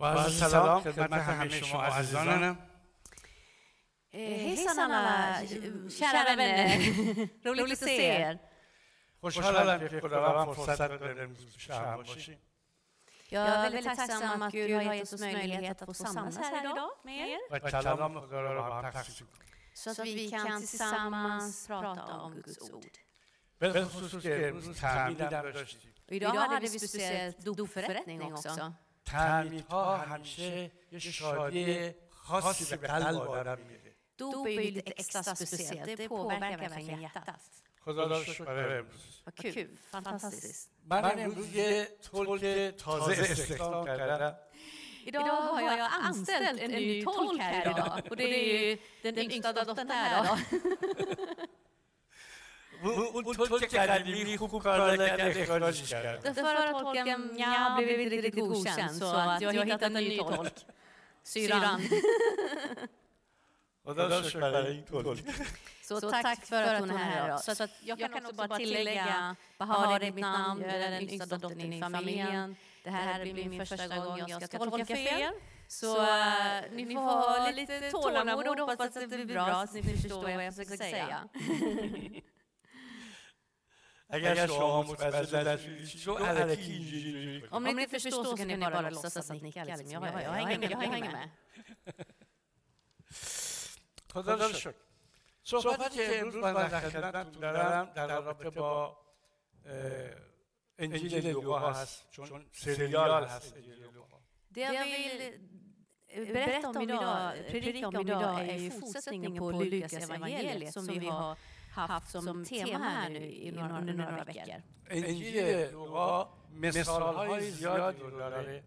با سلام خدمت همه شما عزیزانم hejsan alla kära vänner. Roligt att se er. خوشحالم که خداوند فرصت داده امروز پیش هم باشیم Jag är väldigt tacksam att Gud har gett oss möjlighet att få samlas här idag med er. و کلام خدا را با هم تقسیم کنیم Så att vi kan tillsammans prata om Guds ord. به خصوص که امروز تعمیدم داشتیم Och idag hade vi speciellt dopförrättning också. تعمیدها همیشه یه شادی خاصی به قلب آدم میده Dop är ju lite extra speciellt. Det påverkar verkligen hjärtat. خدا را شکر برای امروز Vad kul. Fantastiskt. من امروز یه تولک تازه استخدام کردم Idag har jag anställt en ny tolk här idag. Och det är ju den yngsta dottern här då. Den förra tolken ja, blev inte riktigt godkänd så att jag har hittat en ny tolk. Syran. Och den köper en tolk. Så tack för att hon är här. Så jag kan också bara tillägga, Bahar är mitt namn, jag är den yngsta dottern i familjen. Det här blir min första gång jag ska tolka fel. Så, så äh, ni får ha lite tålamod och hoppas att det blir bra så ni förstår vad jag försöker säga. اگر شما متوجه نشدید چون علکی اینجوری Om ni inte förstår så kan ni bara låtsas att nicka. Liksom. Jag, jag, jag hänger med. Jag hänger med. خدا را شکر صحبتی که امروز من در خدمتتون دارم در رابطه با اه، انجیل لوقا هست چون سریال هست انجیل لوقا Det jag vill eh, berätta om idag, predika om idag är ju fortsättningen på Lukas evangeliet som vi har haft som tema här nu i några, under några veckor. انجیل لوقا مثالهای زیادی رو داره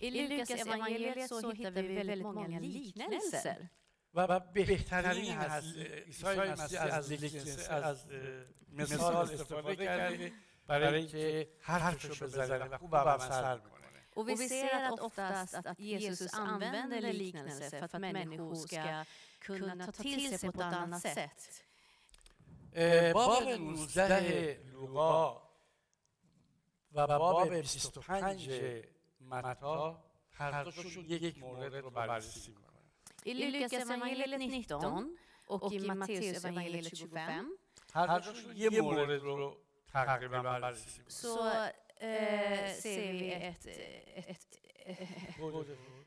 I Lukas evangeliet så hittar vi väldigt många liknelser. و بهترین هست عیسی مسیح از لیکنس از اه، مثال استفاده کرده برای اینکه حرفشو بزنه و خوب هم اثر میکنه Och vi ser att oftast att Jesus använder liknelser för att människor ska kunna ta till sig på ett annat sätt. اه، باب 19 لوقا و باب 25 متا هر دوشون یک مورد رو بررسی میکنن I Lukas evangeliet 19 och i Matteus evangeliet 25 هر دوشون یه مورد رو تقریبا بررسی میکنن så eh, ser vi ett, ett,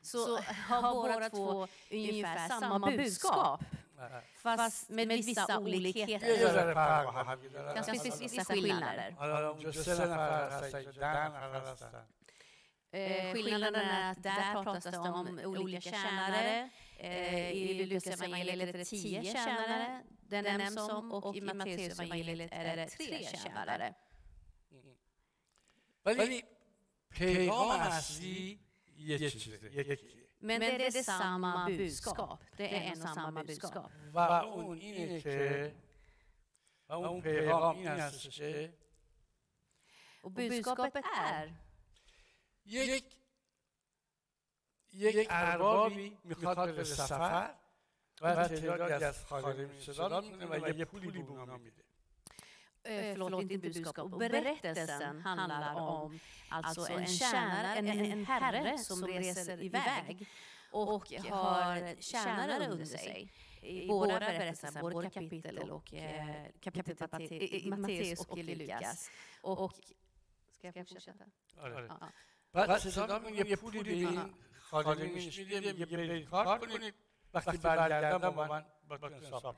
så har båda två ungefär samma budskap. Fast med vissa یه olikheter. ذره فرق با هم دارن Kanske finns vissa skillnader. حالا اونجا سه نفر هستن اینجا ده نفر هستن Eh, skillnaden är att där pratas det om olika tjänare. Eh, I Lukas evangeliet är det tio tjänare det nämns om och i Matteus evangeliet är det tre tjänare. ولی پیغام اصلی یه چیزه یکیه Men det är samma budskap. Det är en och samma budskap. و اون اینه که و اون پیغام این هستش که Och budskapet är یک یک اربابی میخواد بره سفر و تعدادی از خادمین صدا میکنه و یه پولی به اونا میده Eh, förlåt, inte budskap. Och berättelsen handlar om alltså en tjänare, en, en herre som reser iväg och har tjänare under sig. I båda berättelserna, både kapitel och eh, kapitel Matte- i Matteus och i Lukas. Och, ska jag fortsätta? آره. Ja, ja. بعد صدا میکنه یه پولی به این خادمینش میده میگه برید کار کنید وقتی برگردم با من باتون حساب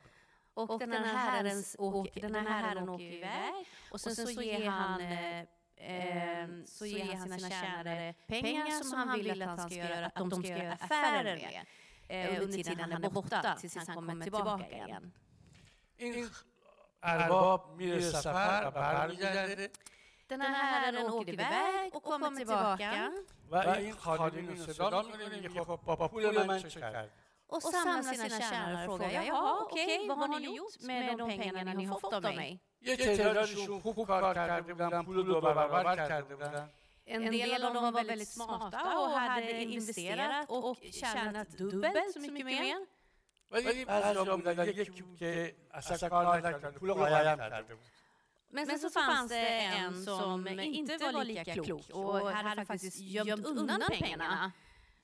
کنید Och den här herren, och den här herren åker iväg och sen så ger han eh, eh, så ger han sina tjänare pengar som han vill att han ska göra, att de ska göra affärer med eh, under tiden han är borta tills han kommer tillbaka igen. این ارباب میره سفر و برمیگرده Den här herren åker iväg och kommer tillbaka و این خادمین رو صدا میکنه میگه خب با پول من چه کرد och, och samlar sina, sina kärnor och frågar jaha, okej, okay, vad, vad har ni gjort med de pengarna ni har fått av mig? En del av dem var väldigt smarta och hade investerat och tjänat dubbelt så mycket mer. Men sen så fanns det en som inte var lika klok och hade faktiskt gömt undan pengarna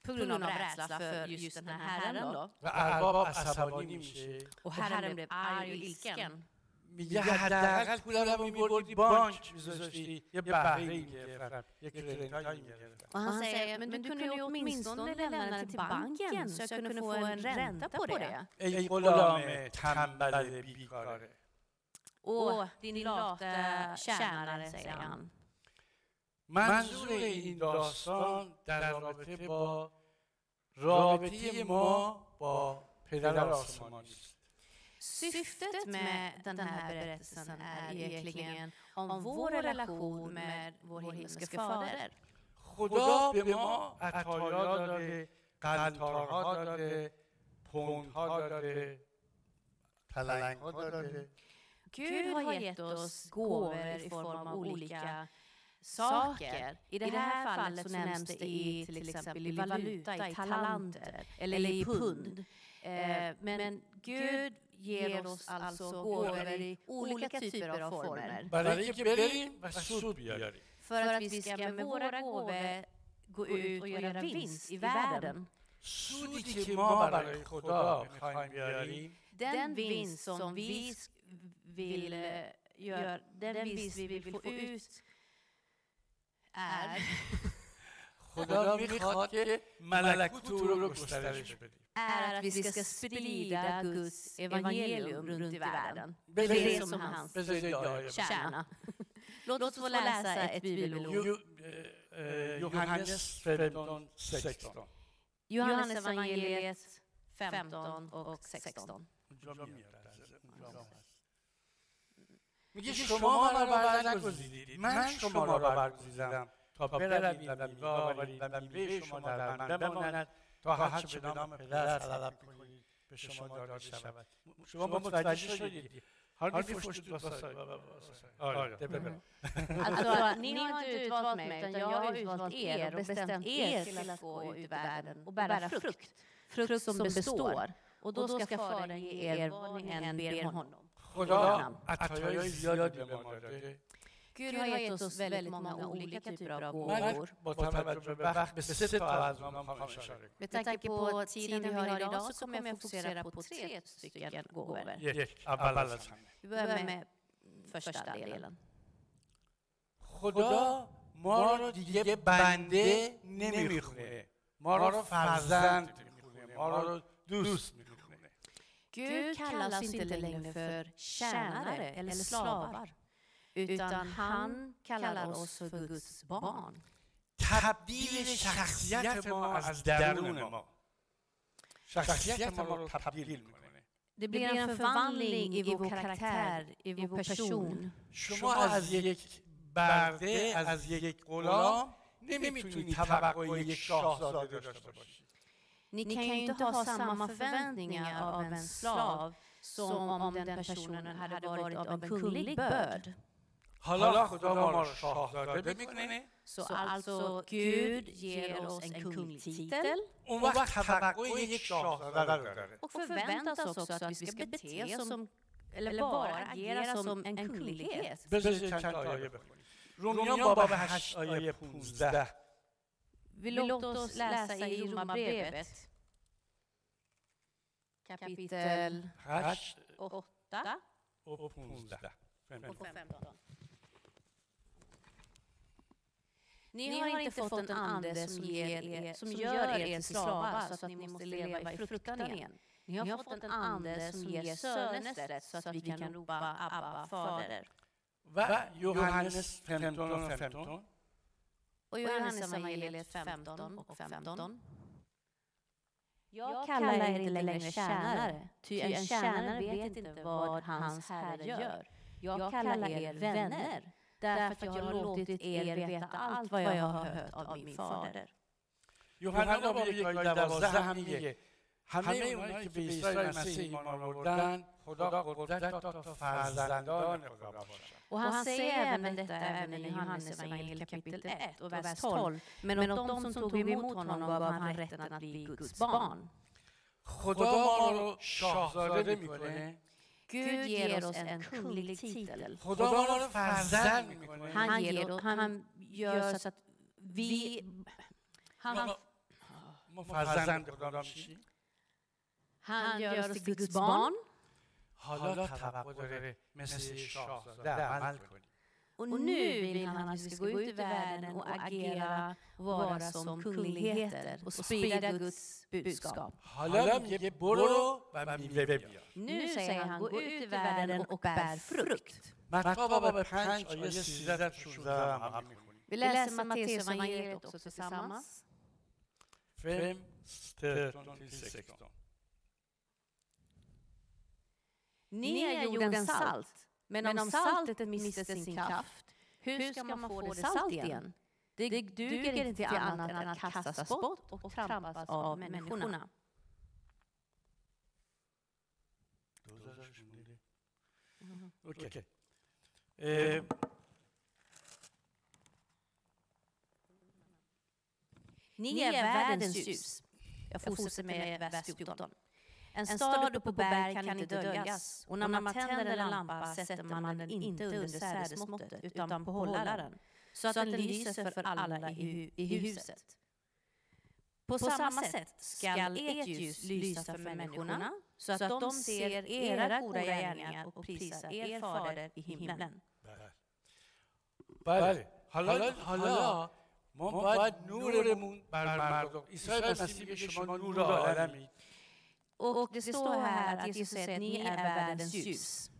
på grund av rädsla för just den här herren då. و ارباب عصبانی میشه Och herren blev arg och ilsken. میگه حداقل پولم میبردی بانک میذاشتی یه بهره میگرفتم یه کرنتایی میگرفتم Och han säger, men du kunde ju åtminstone lämna den till banken så jag kunde få en ränta på det. ای غلام تنبل بیکاره Och din lata tjänare, säger han. منظور این داستان در رابطه با رابطه ما با پدر آسمانی است Syftet med den här berättelsen är egentligen om vår relation med vår himmelske fader. خدا به ما عطایا داده قنطارها داده پوندها داده پلنگها داده Gud har gett oss gåvor i form av olika saker. I det, I det här, här fallet så nämns det i till exempel i valuta, i talanter eller i pund. Eh, eh, men, men Gud ger oss alltså, alltså gåvor i olika typer av former. För att vi ska med våra gåvor gå ut och göra vinst i världen. Den vinst som vi vill, eh, gör, den vinst vi vill få ut är är att vi ska sprida Guds evangelium runt i världen. Det är det som hans kärna. Låt oss få läsa ett bibelord. Johannes 15, 16. Johannes evangeliet 15 och 16. اونجا میاد اونجا هست. میگه شما مرا بر نگزیدید من شما را برگزیدم تا بروید و میوه آورید و میوه شما در من بماند تا هرچه به نام پدر طلب کنید به شما داده شود شما متوجه شدید Har ni förstått vad sa Ja, det blev bra. Alltså, ni har inte utvalt mig, utan jag har utvalt er och bestämt er till att gå ut i världen och bära frukt. Frukt som består. Och då ska Fadern ge er vad ni än ber honom. خدا عطایای زیادی به ما داده گیرهای تو سویلت ما نه اولیه که تیرا با توجه به وقت به سه تا از ما ما خواهی شده به تاکی با تیرین هاری ناسو کمیم فوکسی را پو تیر سکیم گوه بر یک اول از همه. به همه فشتا دیلن خدا ما را دیگه بنده نمی‌خونه. ما را فرزند می‌خونه. ما را دوست می‌خونه Gud kallas inte längre för tjänare eller slavar, utan han kallar oss för Guds barn. تبدیل شخصیت ما از درون ما شخصیت ما رو تبدیل میکنه Det blir en förvandling i vår karaktär, i vår person. شما از یک برده از یک غلام نمیتونید توقع یک شاهزاده داشته باشید Ni kan ju inte ha samma förväntningar av en slav som om den personen hade varit av en kunglig börd. حالا خدا ما رو شاهزاده میکنه Så alltså Gud ger oss en kunglig titel اون وقت توقع یک شاهزاده رو داره och förväntas också att vi ska bete oss som, eller bara agera som en kunglighet. بذارید چند تا آیه بخونیم رومیان باب 8 آیه 15 Vi låter oss läsa i Romarbrevet kapitel 8 och 15. Ni har inte fått en ande som, ger er, som gör er till slavar så att ni måste leva i fruktan igen. Ni har fått en ande som ger sönesrätt så att vi kan ropa Abba, Fader. Va? Johannes 15 och 15 Och Johannes evangeliet 15 och 15. Jag kallar er inte längre tjänare, ty en tjänare vet inte vad hans herre gör. Jag kallar er vänner, därför att jag har låtit er veta allt vad jag har hört av min fader. یوحنا باب یک آیه 12 هم میگه همه اونایی که به عیسی مسیح ایمان آوردن خدا قدرت داد تا فرزندان خدا باشن och han, och han säger även detta även i Johannes evangeliet kapitel 1 och vers 12. Men åt de som tog emot honom gav han rätten att bli Guds barn. Gud ger oss en kunglig titel. Han, ger, oss... han gör så att vi... Han, han gör oss till Guds barn. حالا توقع داره مثل شاهزاده عمل کنی Och nu vill han att vi ska gå ut i världen och agera och vara som kungligheter och sprida Guds budskap. حالا میگه برو و میوه بیار Nu säger han, gå ut i världen och bär frukt. متی باب 5 آیه 13 تا 16 هم میخونیم Vi läser Matteus evangeliet också tillsammans. 5 13 till 16 Ni är jordens salt, men om saltet mister sin kraft, hur ska man få det salt igen? Det duger inte till annat än att kastas bort och trampas av människorna. Mm. Mm-hmm. Okay. Eh. Ni är världens ljus. Jag fortsätter med vers 14. En stad uppe på berg kan inte döljas och när man tänder en lampa sätter man den inte under sädesmåttet utan på hållaren så att den lyser för alla i, hu- i huset. På samma sätt skall ert ljus lysa för människorna så att de ser era goda gärningar och prisar er fader i himlen. بله حالا حالا ما باید نورمون بر مردم عیسی مسیح به شما نور عالمید och, och det står här att Jesus säger att ni är världens ljus.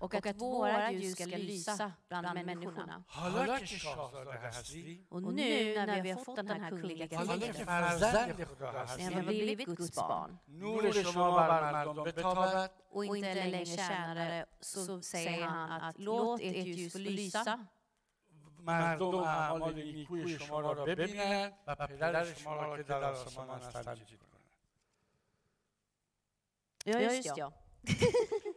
Och att våra ljus ska lysa bland människorna. Och nu när vi har fått den här kungliga titeln, när vi har blivit Guds barn. och inte längre tjänare, så säger han att låt ert ljus få lysa. مردم اعمال نیکوی شما را ببینند و پدر شما را که در آسمان است تمجید کنند Ja, just ja.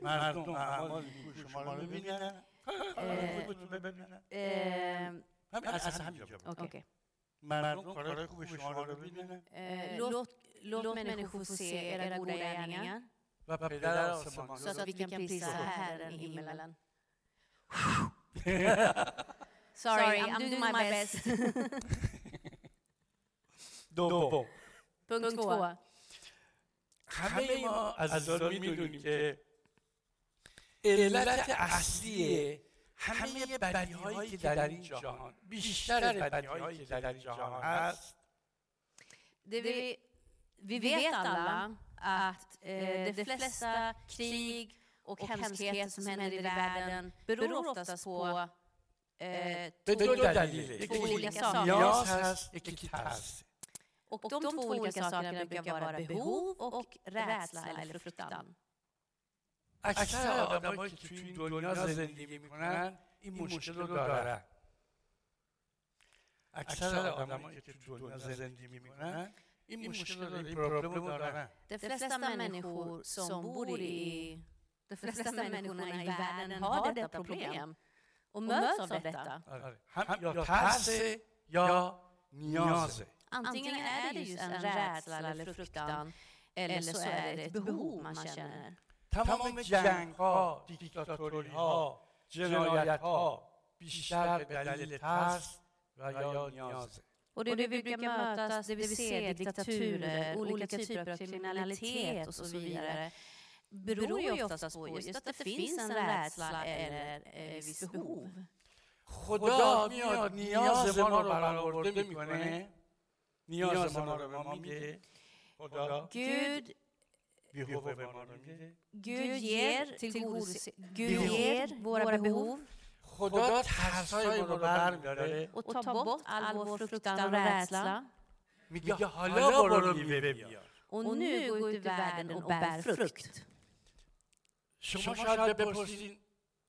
مردم اعمال نیکوی شما را ببینند ببینند Eh, همین اصلا همینجا بود. Okej. okej. مردم کارهای خوب شما را ببینند Eh, låt, låt människor få se era goda gärningar و پدر آسمان så att vi kan prisa Herren i himmelen. Sorry, Sorry, I'm doing my best. دوم Punkt två. همه ما از دارون میدونیم که علت اصلی همه بدی هایی که در این جهان بیشتر بدی هایی که در این جهان هست Det vi, vi vet alla att eh, de flesta krig och hemskheter som händer i världen beror oftast på eh, به två, دو دلیل två olika یکی saker. نیاز هست یکی ترس Och de två olika sakerna brukar vara behov och rädsla eller fruktan. اکثر آدمایی که توی این دنیا زندگی میکنن این مشکل رو دارن اکثر آدمایی که توی دنیا زندگی میکنن این مشکل رو این پروبلم رو دارن De flesta människor som bor i... De flesta människorna i världen har detta problem och möts av detta. آره. هم یا ترس یا نیازه Antingen är det just en rädsla eller fruktan eller så är det ett behov man känner. تمام جنگ ها دیکتاتوری ها جنایت ها بیشتر به دلیل ترس و یا نیازه Och det vi brukar mötas, det vi ser, diktaturer, olika typer av kriminalitet och så vidare, beror ju oftast på just att det finns en rädsla eller ett visst behov. خدا میاد نیاز ما رو برآورده میکنه نیاز ما رو به ما میده خدا Gud, بیهوه به ما رو میده Gud ger, tillgodose, Gud ger våra behov خدا ترسای ما رو برمیداره och tar bort all vår fruktan och rädsla. میگه حالا برو میوه بیار Och nu gå ut i världen och bär frukt. شما شاید بپرسین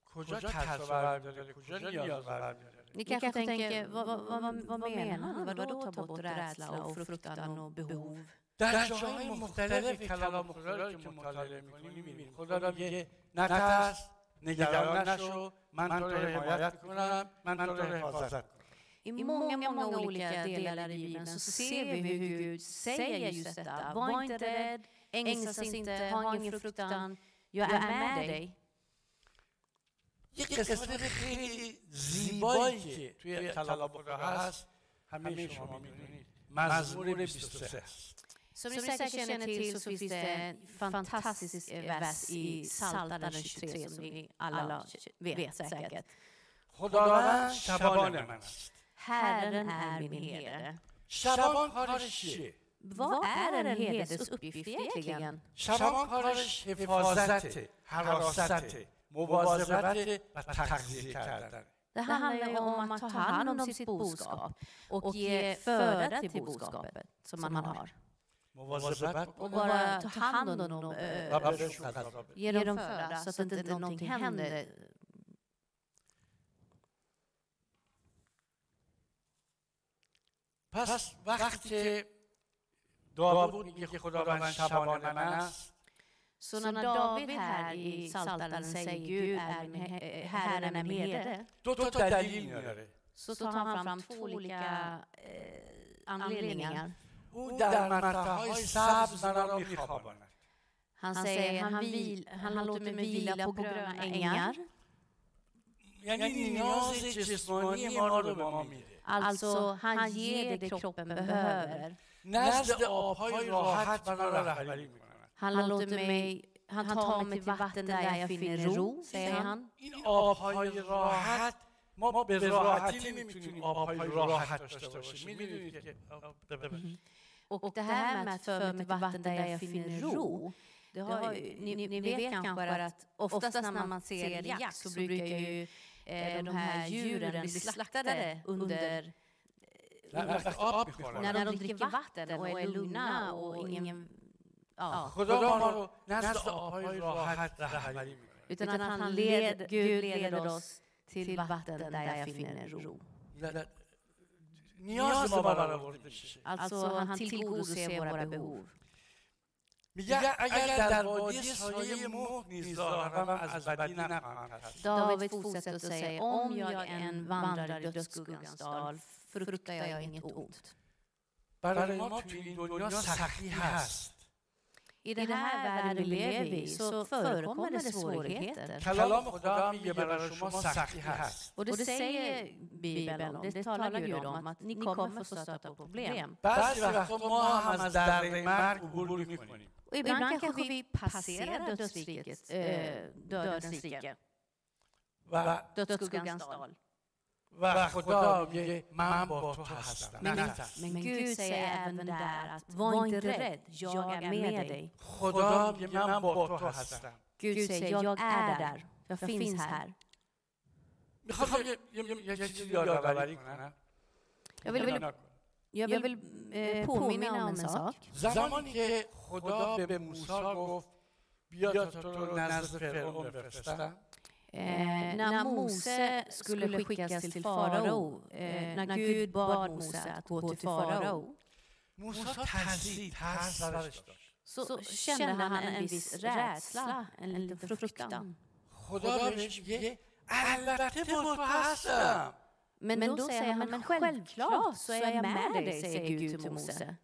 کجا ترس رو برمیداره کجا نیاز برمیداره Ni kanske tänker, vad, vad, vad, vad menar han? Vadå ta bort rädsla och fruktan och behov? در جاهای مختلف کلام خدا رو که مطالعه میکنیم میبینیم خدا میگه نترس نگران نشو من تو رو حمایت میکنم من تو رو حفاظت کنم I många, många olika delar i Bibeln så ser vi hur Gud säger just detta. Var inte rädd, ängslas inte, ha ingen fruktan. Med dig. یک قسمت خیلی زیبایی که توی خدا هست همه شما می‌دونید مزمور 23 Som ni säkert känner till så finns det en fantastisk vers i Psaltaren 23 som ni alla vet säkert. Herren är min herde. شبان کارش چیه Vad är en herdes uppgift egentligen? شبان کارش حفاظت حراست مواظبت و تغذیه کردن Det handlar ju om att ta hand om sitt boskap och ge föda till boskapet som man har. مواظبت Och bara ta hand om dem, eh, و بهشون غذا بده. ge dem föda så att inte någonting händer. پس وقتی که داوود میگه خداوند شبان من است Så när David här i Psaltaren säger Gud är min, he- Herren är min herde دو تا دلیل میاره så tar han fram två olika eh, anledningar. او در مرتعهای سبز مرا را میخواباند Han säger han, vil, han låter mig vila på gröna ängar. یعنی نیاز جسمانی ما رو به ما میده Alltså, han ger det kroppen behöver. نزد آبهای راحت مرا رهبری میکنند Han låter mig, han tar mig till vatten där jag finner ro, säger han. این آبهای راحت ما به راحتی نمیتونیم آبهای راحت داشته باشیم میدونید که Och det här med att föra mig till vatten där jag finner ro, det har, ju- ni, ni vet kanske att oftast när man ser jakt så brukar ju eh, de här djuren bli slaktade under när de dricker vatten och är lugna och ingen... Utan att han led, Gud leder oss till vatten där jag finner ro. Alltså han tillgodoser våra behov. David fortsätter och säger om jag än vandrar i dödsskuggans dal fruktar jag inget ont. I. I den här världen vi lever i så förekommer det svårigheter. Och det säger Bibeln, det talar Gud om, att ni kommer få stöta på problem. Och ibland kanske vi passerar dödsriket, eh, eh, dödens rike. Dödsskuggans dal. و خدا میگه من با تو هستم. نترس men Gud säger även där att var inte rädd, jag är med dig. خدا میگه من با تو هستم. Gud säger jag är där, jag finns här. می‌خوام یه- یه یه چیزی یادآوری کنم. Jag vill, jag vill eh, påminna om en sak. زمانی که خدا به موسی گفت بیا تا تو رو نزد فرعون بفرستم. Eh, eh, när Mose skulle skickas till farao, eh, eh när Gud bad Mose att gå till farao, så kände han en viss rädsla, en liten fruktan. Men då säger han, men självklart så är jag med dig, säger Gud till Mose.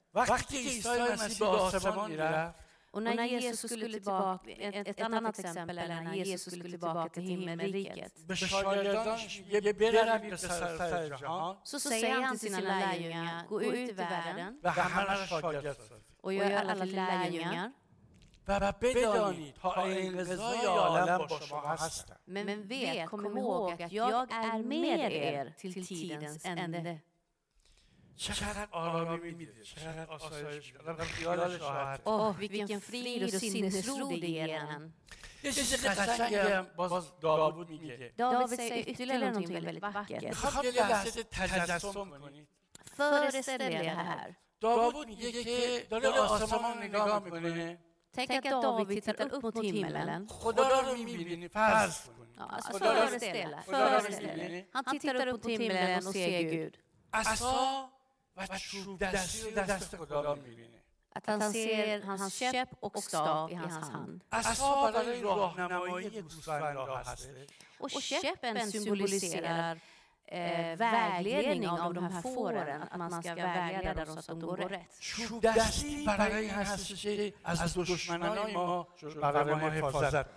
وقتی عیسی مسیح به آسمان میرفت Och när Jesus skulle tillbaka, ett, ett annat exempel är när Jesus skulle tillbaka till himmelriket, به شاگردانش میگه بروید به سراسر جهان så säger han till sina lärjungar, gå ut i världen و همه را شاگرد سازید och gör alla till lärjungar, و بدانید تا انقضای عالم با شما هستم men vet, kom ihåg att jag är med er till tidens ände. چقدر آرامی میده چقدر آسایش میده آدم خیالش راحت Åh, vilken frid och sinnesro det ger en. یه چیز قشنگم باز داوود میگه David säger ytterligare någonting väldigt vackert. میخوام یه لحظه تجسم کنید Föreställ er det här. داوود میگه که داره آسمان رو نگاه میکنه Tänk att David tittar upp mot himmelen. خدا رو میبینی فرض کنید Ja, alltså خدا رو föreställa, خدا رو föreställa. میبینی Han tittar upp mot himmelen och ser Gud. عصا Att han ser hans käpp och stav i hans hand. Och käppen symboliserar Eh, eh, vägledning av de här fåren, att man ska vägleda dem så att de går rätt.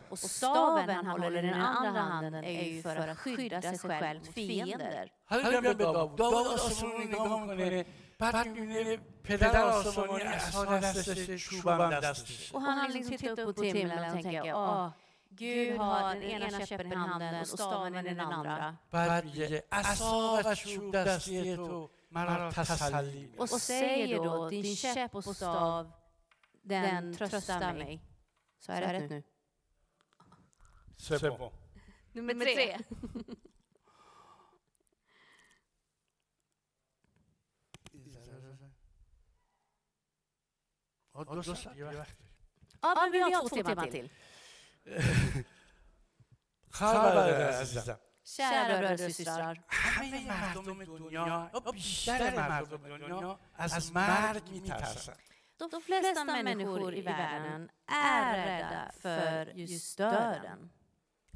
Och staven han håller i den andra handen är ju för att skydda sig själv mot fiender. Och han liksom, liksom tittar upp på himlen och tänker, Gud har den ena käppen i handen och staven i den andra. Och säger då, din käpp och stav, den tröstar mig. Så är det rätt nu? Sebo. Nummer tre. Ja, men vi har två timmar till. خبر عزیزم Kära bröder och systrar. همه مردم دنیا یا بیشتر مردم دنیا از مرگ میترسن De flesta människor i världen är rädda för just döden.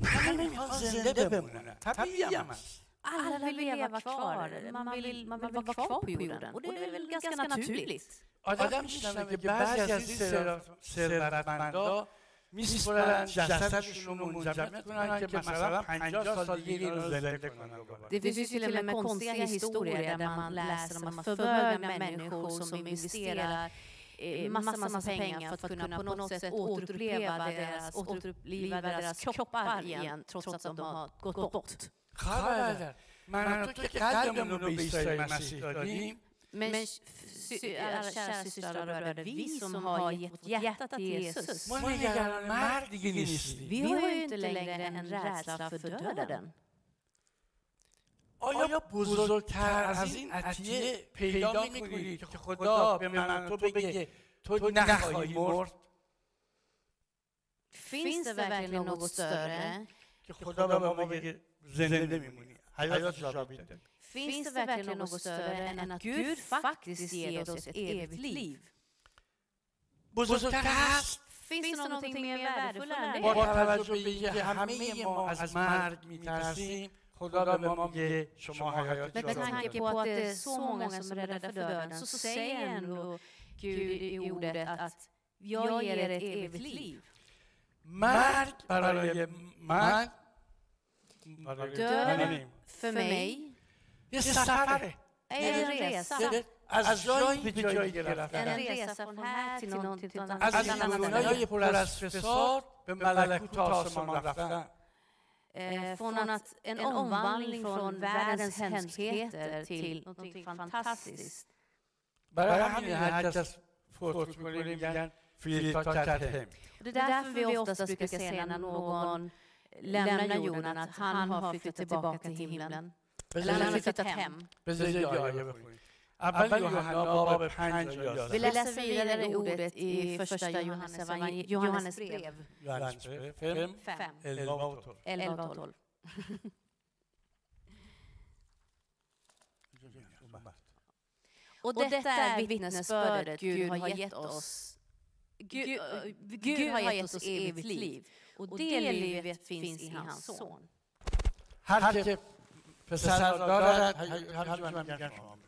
همه نمیخوان زنده بمونن طبیعی هم هست Alla vill leva kvar. Man vill, man vill vara kvar på jorden. Och det är väl ganska naturligt. آدم میشنوه که بعضی از این ثروت- ثروتمندا میسپرن جسدشون رو منجمد میکنن که مثلا 50 سال دیگه این رو زنده کنن دوباره. Det finns ju till och med konstiga historier där man läser om att förmögna människor som investerar eh, massa, massa pengar för att kunna på något sätt återuppleva deras, återuppliva deras kroppar igen trots att de har gått bort. خبر دار من و تو که قلبمون رو به عیسی مسیح دادیم Men alla kära systrar och bröder, vi som har gett vårt hjärta till Jesus, vi har ju inte längre en rädsla för döden. آیا بزرگتر از این عطیه پیدا می‌کنید که خدا به من تو بگه تو نخواهی مرد Finns det verkligen något större? که خدا به ما بگه زنده میمونی حیات جاوید داری. Finns det verkligen något större än att Gud faktiskt ger oss ett evigt liv? بزرگتر هست Finns det någonting mer värdefullt än با det? توجه به اینکه همه ما از مرگ میترسیم خدا به ما میگه شما حیات Med جاوید tanke داری. på att det är så många som är rädda för döden så säger ändå Gud i ordet att jag ger er ett evigt liv. مرگ برای من برای Döden من för mig det är en resa. En resa från här till någonting annat. Från att en omvandling från världens hemskheter till någonting fantastiskt. Det är därför vi oftast brukar se när någon lämnar jorden att han har flyttat tillbaka till himlen. Eller han har flyttat hem. Precis, jag är. Vi läser vidare ordet i första Johannes, Johannes brev. Johannes brev. 5, 11 och 12. och detta är vittnesbördet Gud har gett oss. Gud, Gud har gett oss evigt liv. och det livet finns i hans son. پسر را دارد هر هر چی من میگم شما.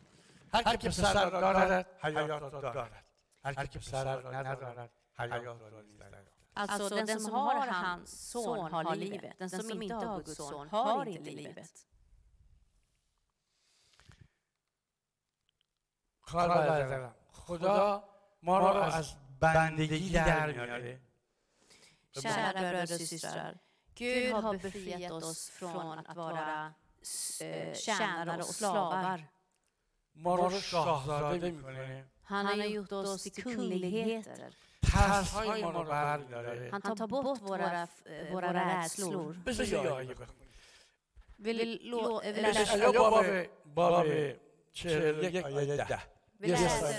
هر که پسر را دارد حیات را دارد هر که پسر را ندارد حیات را ندارد Alltså den som har hans son har livet. Den som inte har Guds son har inte livet. کار بردارم خدا ما را از بندگی در میاره Kära bröder och systrar. Gud har befriat oss från att vara Eh, eh, tjänare och slavar. Han har gjort oss till kungligheter. Han tar bort våra, våra rädslor. Vill eh, läser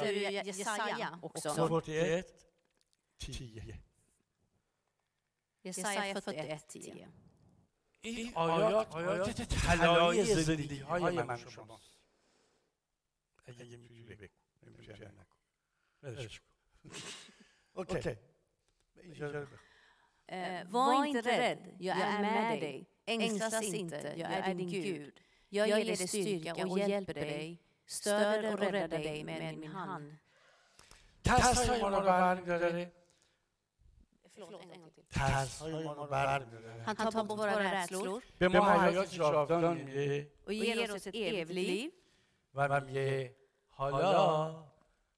du Jesaja? också? 41, 10. Jesaja 41, 10. این آیات آیات طلایی زندگی های من و شماست اگه یه میتونی بگو نمی‌تونی نکن ولش کن. اوکی اینجا رو بخون. Eh, var inte rädd, jag är med dig. Ängslas inte, jag är din Gud. Jag ger dig styrka och hjälper dig, stöder och räddar dig med min hand. ترسایمان رو برمیداره Förlåt, en gång till. ترس های ما رو برد میره حتی تا بخور رسلور به ما حیات جاودان میره و یه روز ایبلیل و من حالا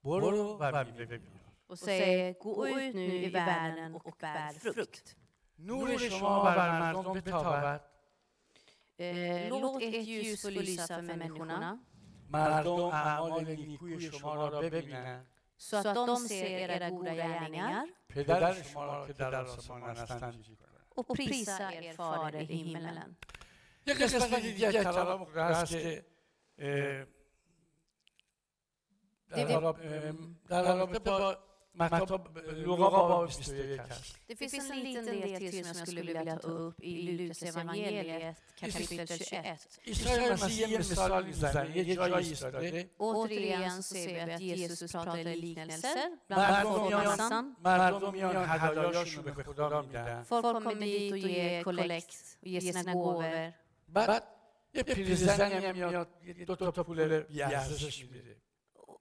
برو و برو و برو ببینم و سه گویت نوی و برنن و بر فرکت نور شما و بر مردم به تابت لغت احیوز فلیسا فمه کنم مردم اعمال نیکوی شما را ببینند så att de ser era goda gärningar. och prisa er fader i himmelen. Jag ska kalla och det här Det är det finns en liten del till som jag skulle vilja ta upp i Lukas evangeliet kapitel 21. Återigen ser vi att Jesus pratar i liknelser, bland annat. Folk kommer dit och ger kollekt och ger sina gåvor.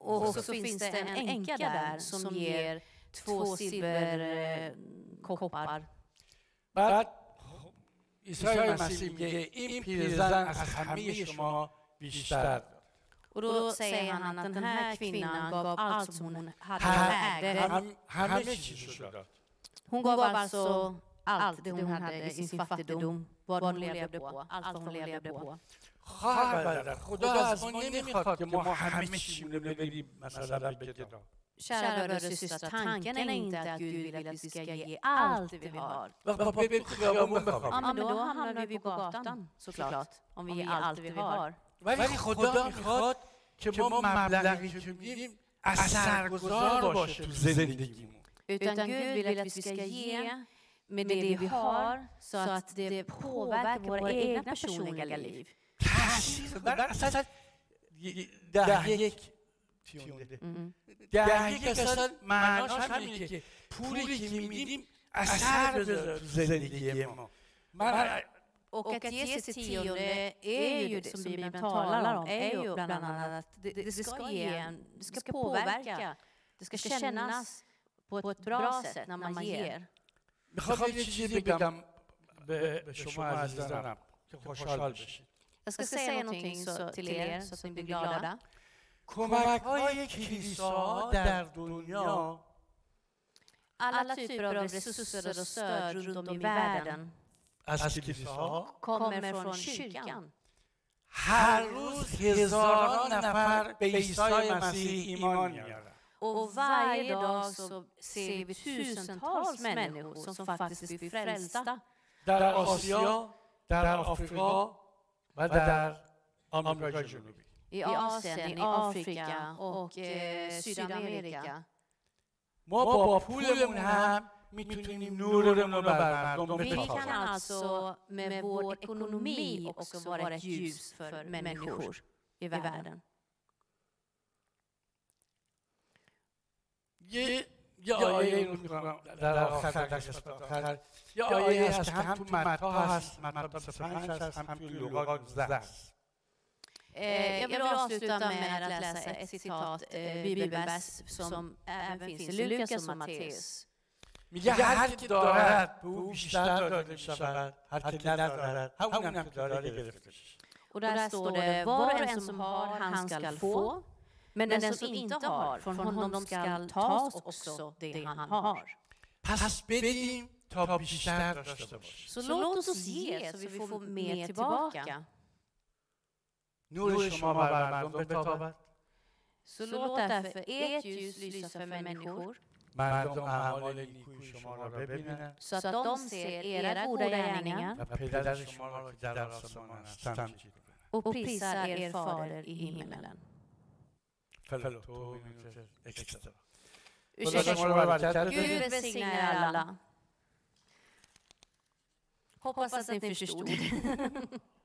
بعد یه پیرزنی هم میاد یه دو تا پول بیارزش میده Och så finns det en änka där som ger två silverkoppar. بعد عیسی مسیح میگه این پیرزن از همه شما بیشتر داد. Och då säger han att den här kvinnan gav allt som hon hade och هم- ägde. هم- همه چیزشو داد Hon gav alltså allt det hon hade i sin fattigdom, vad hon levde på, allt vad hon levde på. خواهر برادر خدا از ما نمیخواد که ما همه چیمونه ببریم مثلا به گدا Kära bröder och systrar, tanken är inte att Gud vill att vi ska ge allt vi har. و با بریم تو خیابون Ja, بخوام men då hamnar vi på gatan såklart, om vi ger allt vi har. ولی خدا میخواد که ما مبلغی که میدیم اثرگذار باشه تو زندگیمون Utan Gud vill att vi ska ge med det vi har så att det påverkar våra egna personliga liv. تاثیر در اصلا ده یک تیونده ده یک اصلا معناش همینه که پولی که میدیم اثر بذاره تو زندگی ما من Och att ge sitt tionde är ju det som Bibeln talar om, är ju bland annat att det, det ska ge en, det ska påverka, det ska kännas på ett bra sätt när man ger. میخوام یه چیزی بگم به به شما عزیزانم که خوشحال بشید Jag ska säga någonting så, till er så att ni blir glada. کمک های کلیسا در دنیا Alla typer av resurser och stöd runt om i världen از کلیساها kommer från kyrkan. هر روز هزاران نفر به عیسی مسیح ایمان میارن Och varje dag så ser vi tusentals människor som faktiskt blir frälsta. در آسیا در آفریقا و در آمریکای جنوبی I Asien, i Afrika och eh, Sydamerika. ما با پولمون هم میتونیم نورمون رو بر مردم Vi kan بتابیم alltså med vår ekonomi också vara ett ljus för människor i världen. Jag vill avsluta med att läsa ett citat, eh, eh, bibelvers, som även finns i Lukas och Matteus. Och där står det, var och en som har, han skall få, men den som inte har, från honom skall tas också det han har. پس بدیم تا بیشتر داشته باشیم Så låt oss ge så vi får mer tillbaka. نور شما بر مردم بتابد Så låt därför ert ljus lysa för människor مردم اعمال نیکوی شما را ببینند så att de ser era goda gärningar و پدر شما را که در آسمان هستند جی کنند och prisar er fader i himmelen. Förlåt. Ursäkta. Gud välsigne er alla. Hoppas att ni förstod.